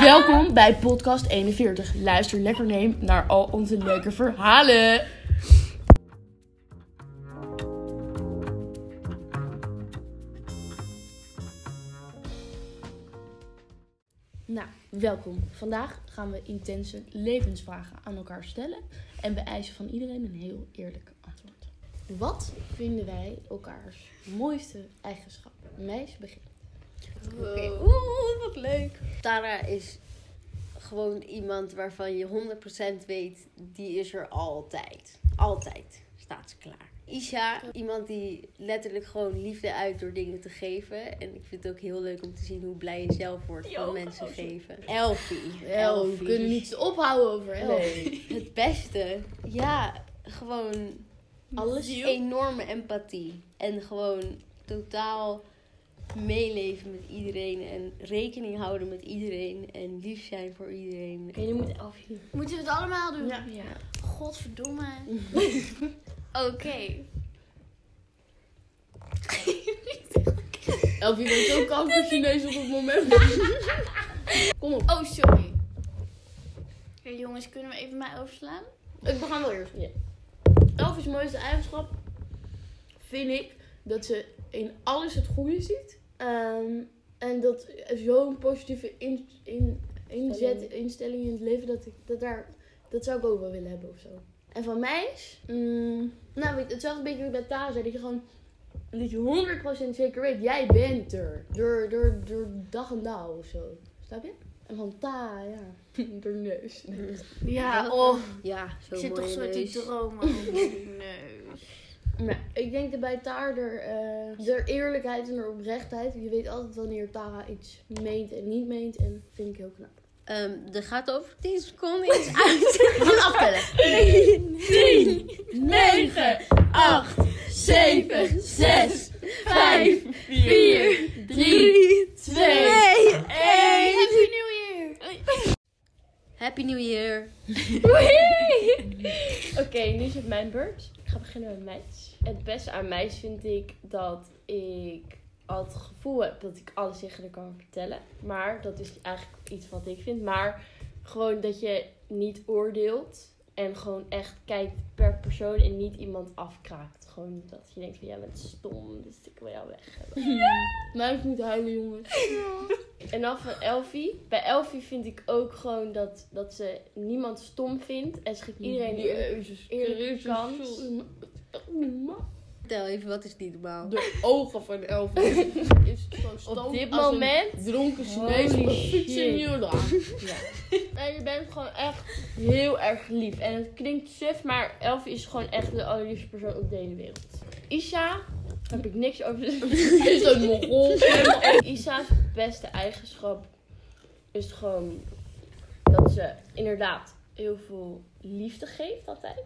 Welkom bij podcast 41. Luister lekker neem naar al onze leuke verhalen. Nou, welkom. Vandaag gaan we intense levensvragen aan elkaar stellen en beëisen van iedereen een heel eerlijk antwoord. Wat vinden wij elkaars mooiste eigenschap? Meis begint. Oké, oeh, wat leuk. Tara is gewoon iemand waarvan je 100% weet, die is er altijd. Altijd staat ze klaar. Isha, iemand die letterlijk gewoon liefde uit door dingen te geven. En ik vind het ook heel leuk om te zien hoe blij je zelf wordt van mensen geven. Elfie. El, we kunnen niet ophouden over El. Nee, het beste. Ja, gewoon Alles enorme empathie. En gewoon totaal meeleven met iedereen. En rekening houden met iedereen. En lief zijn voor iedereen. Oké, nu moet Elfie. Moeten we het allemaal doen? Ja. Godverdomme. Oké. Elfie bent zo koud voor Chinees op het moment. Kom op. Oh, sorry. Oké, jongens, kunnen we even mij overslaan? Ik begin wel eerst. Ja. Elfie's mooiste eigenschap vind ik dat ze in alles het goede ziet. Ehm, en dat zo'n positieve in, in, inzet, instelling in het leven, dat, ik, dat, daar, dat zou ik ook wel willen hebben of zo. En van mij is, mm, nou hetzelfde beetje wat ik bij Tara zei, dat je gewoon, dat je 100% zeker weet, jij bent er. Door, door, door dag en dauw of zo. Snap je? En van Ta, ja, door neus. Ja, oh. Ja, zo Ik zit toch zo te neus. dromen over die neus. Maar ik denk dat bij Tara er, eh, er eerlijkheid en er oprechtheid. Je weet altijd wanneer Tara iets meent en niet meent. En vind ik heel knap. Ehm, er gaat over 10 seconden iets uit. We gaan afbellen. 10, 9, 8, 7, 6, 5, 4, 3, 2, 1. Happy New Year! Happy New Year. Oké, nu is het mijn beurt. Ik ga beginnen met meis. Het beste aan meis vind ik dat ik al het gevoel heb dat ik alles tegen haar kan vertellen. Maar dat is eigenlijk iets wat ik vind. Maar gewoon dat je niet oordeelt. En gewoon echt kijkt per persoon en niet iemand afkraakt. Gewoon dat je denkt van jij bent stom, dus ik wil jou weg hebben. Meis moet huilen, jongens. En dan van Elfie. Bij Elfie vind ik ook gewoon dat, dat ze niemand stom vindt. En ze geeft iedereen die Jezus eerlijke Christus. kans. Vertel even, wat is niet normaal? De ogen van Elfie is zo stom Op dit als een moment dronken Chinees Holy op een fiets in. Jura. En je bent gewoon echt heel erg lief. En het klinkt suf, maar Elfie is gewoon echt de allerliefste persoon op de hele wereld. Isha, daar heb ik niks over te zeggen. Is een. Isa's beste eigenschap is gewoon dat ze inderdaad heel veel liefde geeft altijd.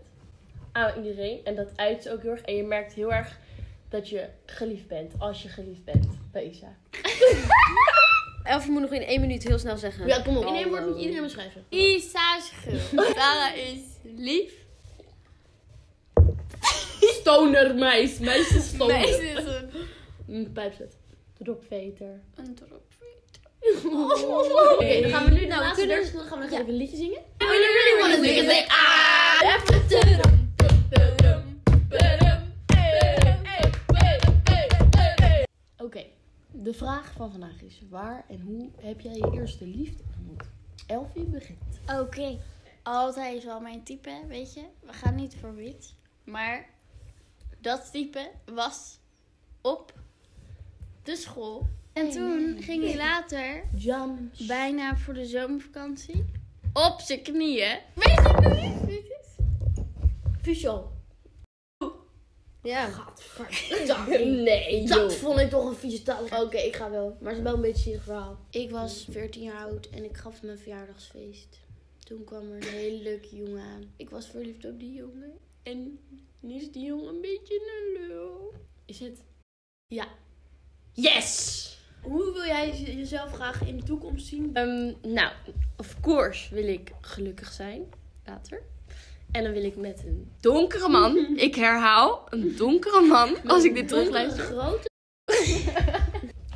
Aan iedereen. En dat uit ze ook heel erg. En je merkt heel erg dat je geliefd bent. Als je geliefd bent bij Isa. Elfie moet nog in één minuut heel snel zeggen. Ja, kom op. In één woord moet je iedereen beschrijven. Isa is gul. Tara is lief. Stoner meis. Meis is stoner. Meis is een, Pijpzet. Dropveter. een drop. Oké, dan gaan we nu naar Nou, de laatste kunnen-. Dan gaan we nog even een liedje zingen. I really wanna sing it, say, ah! Oké, de vraag van vandaag is: waar en hoe heb jij je eerste liefde ontmoet? Elfie begint. Oké, altijd is wel mijn type, weet je. We gaan niet voor wit. Maar dat type was op de school. En toen ging hij later, bijna voor de zomervakantie, op zijn knieën. Weet je nog niet wie het is? Fischel. Ja. Nee, joh. Dat vond ik toch een vieze taal. Oké, ik ga wel. Maar het is wel een beetje een zielig verhaal. Ik was 14 jaar oud en ik gaf mijn verjaardagsfeest. Toen kwam er een hele leuke jongen aan. Ik was verliefd op die jongen. En nu is die jongen een beetje een lul. Is het? Ja. Yes! Hoe wil jij je- jezelf graag in de toekomst zien? Ehm, nou, of course wil ik gelukkig zijn. Later. En dan wil ik met een donkere man. Ik herhaal, een donkere man. Als ik dit terugluister. Grote?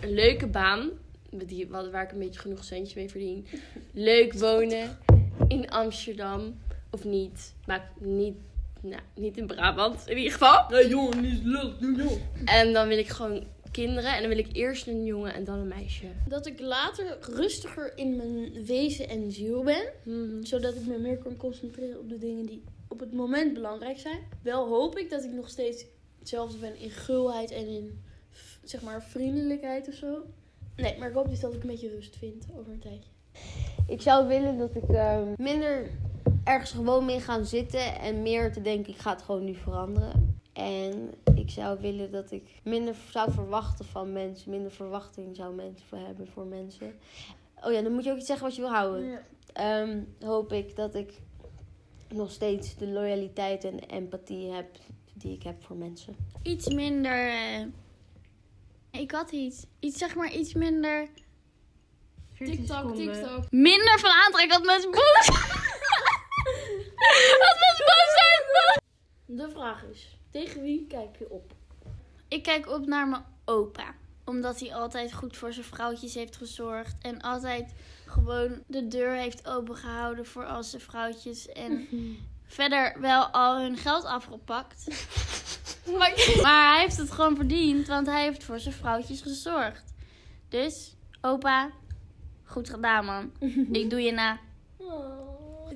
Een leuke baan. die, waar ik een beetje genoeg centjes mee verdien. Leuk wonen in Amsterdam. Of niet. Maar niet, nou, niet in Brabant in ieder geval. Nee, jongen, niet leuk, doe joh. En dan wil ik gewoon kinderen. En dan wil ik eerst een jongen en dan een meisje. Dat ik later rustiger in mijn wezen en ziel ben. Mhm. Zodat ik me meer kan concentreren op de dingen die op het moment belangrijk zijn. Wel hoop ik dat ik nog steeds hetzelfde ben in gulheid en in zeg maar vriendelijkheid of zo. Nee, maar ik hoop dus dat ik een beetje rust vind over een tijdje. Ik zou willen dat ik ehm, minder ergens gewoon mee gaan zitten en meer te denken, ik ga het gewoon nu veranderen. En ik zou willen dat ik minder zou verwachten van mensen, minder verwachting zou mensen voor hebben voor mensen. Oh ja, dan moet je ook iets zeggen wat je wil houden. Ehm, hoop ik dat ik nog steeds de loyaliteit en empathie heb die ik heb voor mensen. Iets minder. eh, ik had iets. Iets zeg maar iets minder. TikTok, TikTok. Minder van aantrekken dat mensen boos. Dat mensen boos. De vraag is, tegen wie kijk je op? Ik kijk op naar mijn opa. Omdat hij altijd goed voor zijn vrouwtjes heeft gezorgd. En altijd gewoon de deur heeft opengehouden voor al zijn vrouwtjes. En verder wel al hun geld afgepakt. maar, maar hij heeft het gewoon verdiend. Want hij heeft voor zijn vrouwtjes gezorgd. Dus, opa, goed gedaan man. Ik doe je na.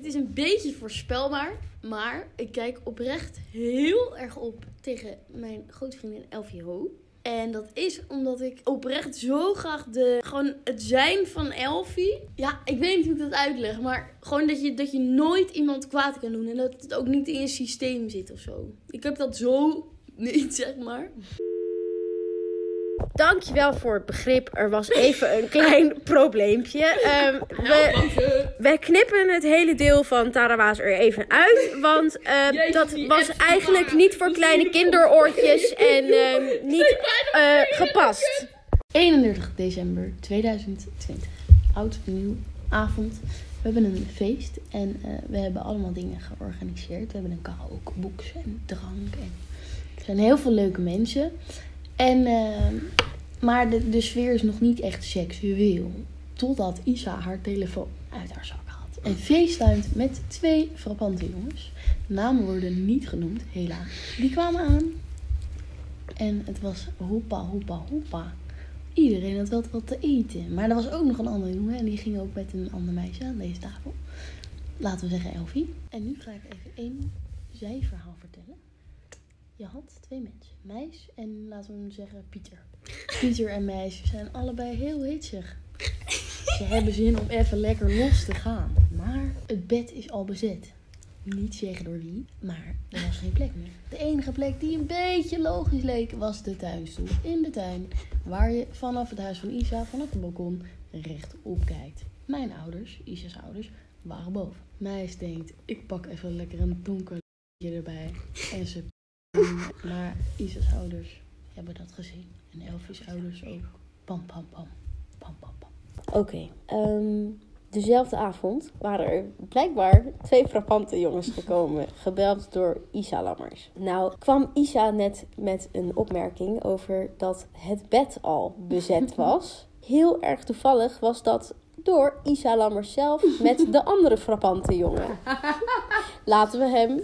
Het is een beetje voorspelbaar, maar ik kijk oprecht heel erg op tegen mijn grote vriendin Elfie Ho. En dat is omdat ik oprecht zo graag de, gewoon het zijn van Elfie. Ja, ik weet niet hoe ik dat uitleg, maar gewoon dat je, dat je nooit iemand kwaad kan doen. En dat het ook niet in je systeem zit of zo. Ik heb dat zo niet, zeg maar. Dankjewel voor het begrip. Er was even een klein probleempje. Ehm, we, wij knippen het hele deel van Tarawaas er even uit. Want ehm, dat was eigenlijk niet voor kleine kinderoortjes en ehm, niet eh, gepast. 31 december 2020. Oud nieuw avond. We hebben een feest en eh, we hebben allemaal dingen georganiseerd. We hebben een karaokebox en drank. En er zijn heel veel leuke mensen. En, eh, maar de, sfeer is nog niet echt seksueel. Totdat Isa haar telefoon uit haar zak haalt. En facetimet met twee frappante jongens. Namen worden niet genoemd, helaas. Die kwamen aan. En het was hoppa, hoppa, hoppa. Iedereen had wel wat te eten. Maar er was ook nog een andere jongen en die ging ook met een ander meisje aan deze tafel. Laten we zeggen Elfie. En nu ga ik even één zijverhaal vertellen. Je had twee mensen. Meis en laten we zeggen Pieter. Pieter en Meis zijn allebei heel hitsig. Ze hebben zin om even lekker los te gaan. Maar het bed is al bezet. Niet zeggen door wie, maar er was geen plek meer. De enige plek die een beetje logisch leek was de tuinstoel in de tuin. Waar je vanaf het huis van Isa, vanaf het balkon, rechtop kijkt. Mijn ouders, Isa's ouders, waren boven. Meis denkt, ik pak even lekker een donker erbij. En ze maar Isa's ouders hebben dat gezien. En Elfie's ouders ook. Pam, pam, pam. Pam, pam, pam. Oké, ehm, dezelfde avond waren er blijkbaar twee frappante jongens gekomen, gebeld door Isa Lammers. Nou kwam Isa net met een opmerking over dat het bed al bezet was. Heel erg toevallig was dat door Isa Lammers zelf met de andere frappante jongen. Laten we hem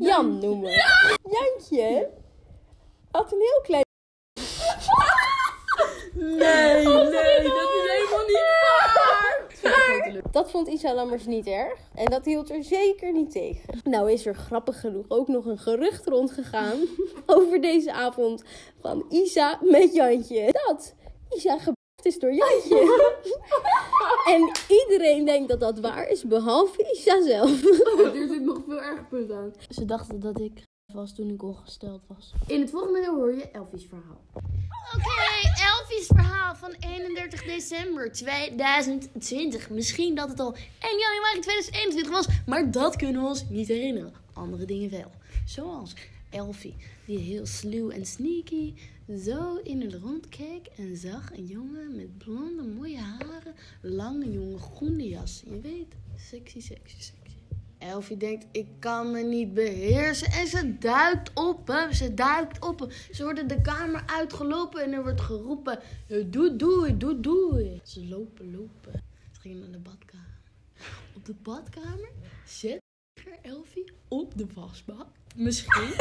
Jan noemen. Jantje had een heel klein Nee, nee, dat is helemaal niet waar. Dat vond Isa Lammers niet erg. En dat hield er zeker niet tegen. Nou is er grappig genoeg ook nog een gerucht rondgegaan over deze avond van Isa met Jantje. Dat Isa gebracht is door Jantje. en iedereen denkt dat dat waar is, behalve Isa zelf. Er zit nog veel erger punt aan. Ze dachten dat ik was toen ik ongesteld was. In het volgende deel hoor je Elfie's verhaal. Oké, Elfie's verhaal van 31 december 2020. Misschien dat het al 1 januari 2021 was, maar dat kunnen we ons niet herinneren. Andere dingen wel. Zoals Elfie, die heel sluw en sneaky zo in het rond keek en zag een jongen met blonde mooie haren, lange jonge groene jas. Je weet, sexy, sexy, sexy. Elfie denkt, ik kan me niet beheersen. En ze duikt op hem. Ze duikt op hem. Ze worden de kamer uitgelopen en er wordt geroepen. "Eh, Doe, doei, doe, doei. Ze lopen, lopen. Ze gingen naar de badkamer. Op de badkamer zet Elfie op de wasbak. Misschien.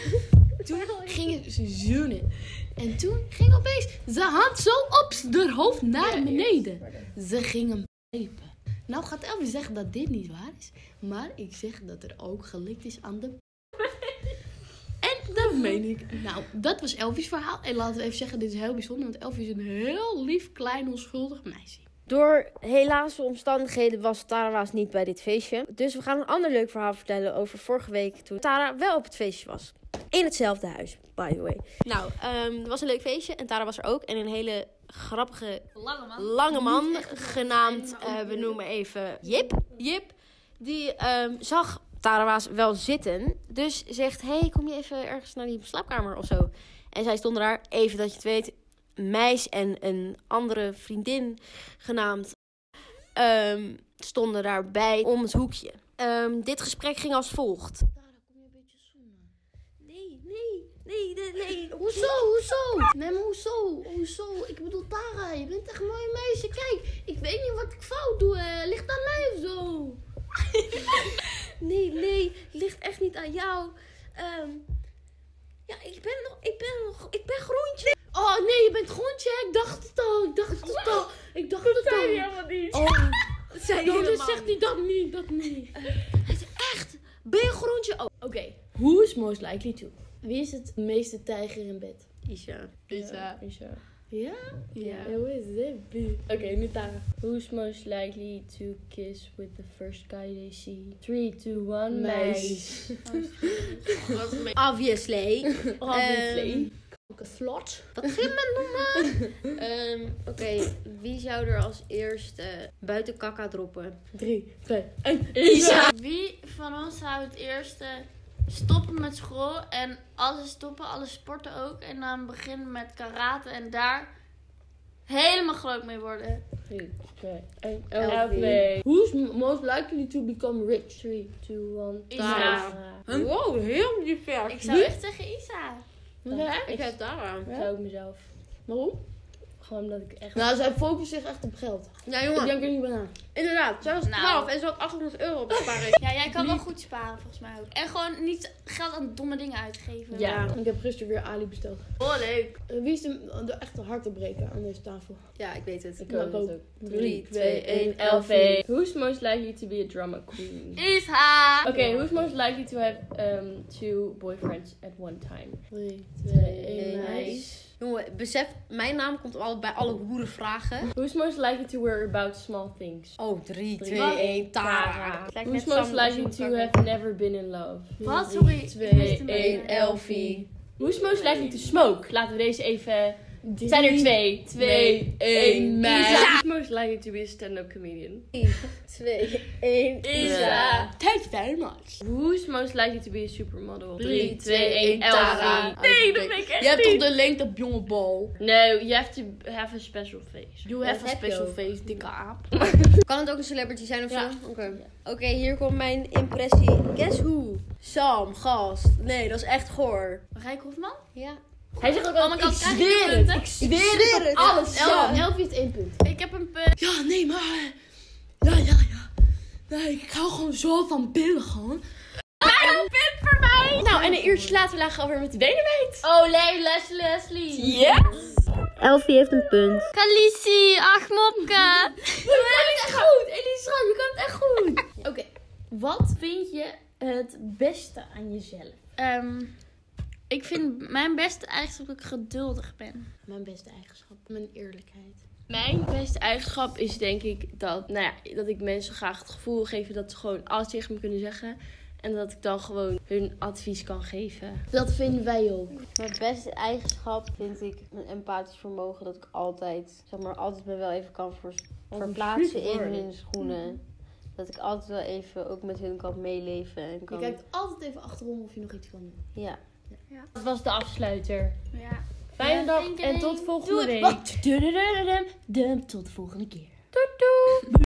toen gingen ze zoenen. En toen ging opeens zijn hand zo op zijn hoofd naar beneden. Ze gingen pijpen. Nou gaat Elfie zeggen dat dit niet waar is. Maar ik zeg dat er ook gelikt is aan de... En dat meen ik. Nou, dat was Elfie's verhaal. En laten we even zeggen, dit is heel bijzonder. Want Elfie is een heel lief, klein, onschuldig meisje. Door helaas omstandigheden was Tara's niet bij dit feestje. Dus we gaan een ander leuk verhaal vertellen over vorige week toen Tara wel op het feestje was. In hetzelfde huis, by the way. Nou, ehm het was een leuk feestje en Tara was er ook. En een hele grappige Lange man. lange man, genaamd, eh, we noemen even Jip. Jip, die ehm, zag Tarawaas wel zitten. Dus zegt, hey, kom je even ergens naar die slaapkamer of zo? En zij stonden daar, even dat je het weet, meis en een andere vriendin genaamd, ehm, stonden daarbij om het hoekje. Ehm, dit gesprek ging als volgt. Tara, kom je een beetje zoenen? Nee, nee, nee. Hoezo, hoezo? Nee, maar hoezo? Hoezo? Ik bedoel, Tara, je bent echt een mooie meisje. Kijk, ik weet niet wat ik fout doe. eh. ligt aan mij of zo? Nee, nee, ligt echt niet aan jou. Ehm, ja, ik ben nog, ik ben nog, ik ben groentje. Oh, nee, je bent groentje. hè? Ik dacht het al. Ik dacht het al. Ik dacht het al. helemaal niet. Oh, Dat zei dus helemaal zegt hij dat niet, dat niet. Hij zei, echt? Ben je groentje? Oh, Oké, who is most likely to? Wie is het meeste tijger in bed? Isha. Isa. Isa. Ja? Ja. Who is it? Oké, nu Tara. Who's most likely to kiss with the first guy they see? 3, 2, 1, Meis. Obviously. Obviously. Ehm, Een slot. Wat ging men noemen? Ehm, Oké, wie zou er als eerste buiten kaka droppen? 3, 2, 1. Wie van ons zou het eerste stoppen met school en alles stoppen, alles sporten ook. En dan beginnen met karate en daar helemaal groot mee worden. 3, 2, 1. Elfie. Elfie. Who's most likely to become rich? 3, 2, 1. Isa. Wow, heel divers. Ik zou echt zeggen Isa. Ja? Ik heb Tara. Ik zou ook mezelf. Waarom? Gewoon omdat ik echt... Nou, zij focust zich echt op geld. Ja, Ik jongen. denk er niet bij na. Inderdaad, zij was Nou. 12 en ze had 800 euro op sparen. Ja, jij kan wel goed sparen volgens mij ook. En gewoon niet geld aan domme dingen uitgeven. Ja. Ik heb gisteren weer Ali besteld. Oh, leuk. Eh, Wie is de, de echte hartebreker aan deze tafel? Ja, ik weet het. Ik Nou, ook. ook. het ook. 3, 2, 1, Elfie. Elfie. Who's most likely to be a drama queen? Isa. Okay, who's most likely to have um, two boyfriends at one time? 3, 2, 2, 1, 1, meis. Jongen, besef, mijn naam komt al bij alle hoeren vragen. Who's most likely to worry about small things? Oh, 3, 2, Twee, 1, Tara. Who's most likely to have never been in love? Wat? Sorry. ik 2, miste me. 1, Elfie. Who's most likely to smoke? Laten we deze even... Het zijn er twee. Twee, één. Who's most likely to be a stand-up comedian? 2, 1, Isa. Thank you very much. Who's most likely to be a supermodel? 3, 2, 1, Tara. Tara. Nee, dat ben ik echt Je hebt toch de lengte op jonge bal? No, you have to have a special face. You Dat have a special face, dikke aap. Kan het ook een celebrity zijn of Ja. zo? Oké. Oké, hier komt mijn impressie. Guess who? Sam, gast. Nee, dat is echt goor. Rijk Hofman? Ja. Hij zegt ook Oh al, my ik zweer het. punten? Ik zweer het alles. El Ja. Elfie heeft één punt. Ik heb een punt. Ja, nee, maar... Ja, ja, ja. Nee, ik hou gewoon zo van pillen gewoon. Nou, en een uurtje later lagen we alweer met de benen wijd. Oh, nee, Leslie, Leslie. Yes! Elfie heeft een punt. Kalissie, ach mopke. Je kan het echt goed. Elise Schram, je kan het echt goed. Oké, wat vind je het beste aan jezelf? Ehm, ik vind mijn beste eigenschap dat ik geduldig ben. Mijn beste eigenschap, mijn eerlijkheid. Mijn beste eigenschap is denk ik dat, nou ja, dat ik mensen graag het gevoel geef dat ze gewoon alles tegen me kunnen zeggen. En dat ik dan gewoon hun advies kan geven. Dat vinden wij ook. Mijn beste eigenschap vind ik een empathisch vermogen. Dat ik altijd, zeg maar, altijd me wel even kan vers- verplaatsen in hun schoenen. Dat ik altijd wel even ook met hun kan meeleven. En Je kijkt altijd even achterom of je nog iets kan doen. Ja. Ja. Dat was de afsluiter. Ja. Fijne dag en tot volgende week. Tot de volgende keer. Doei doei.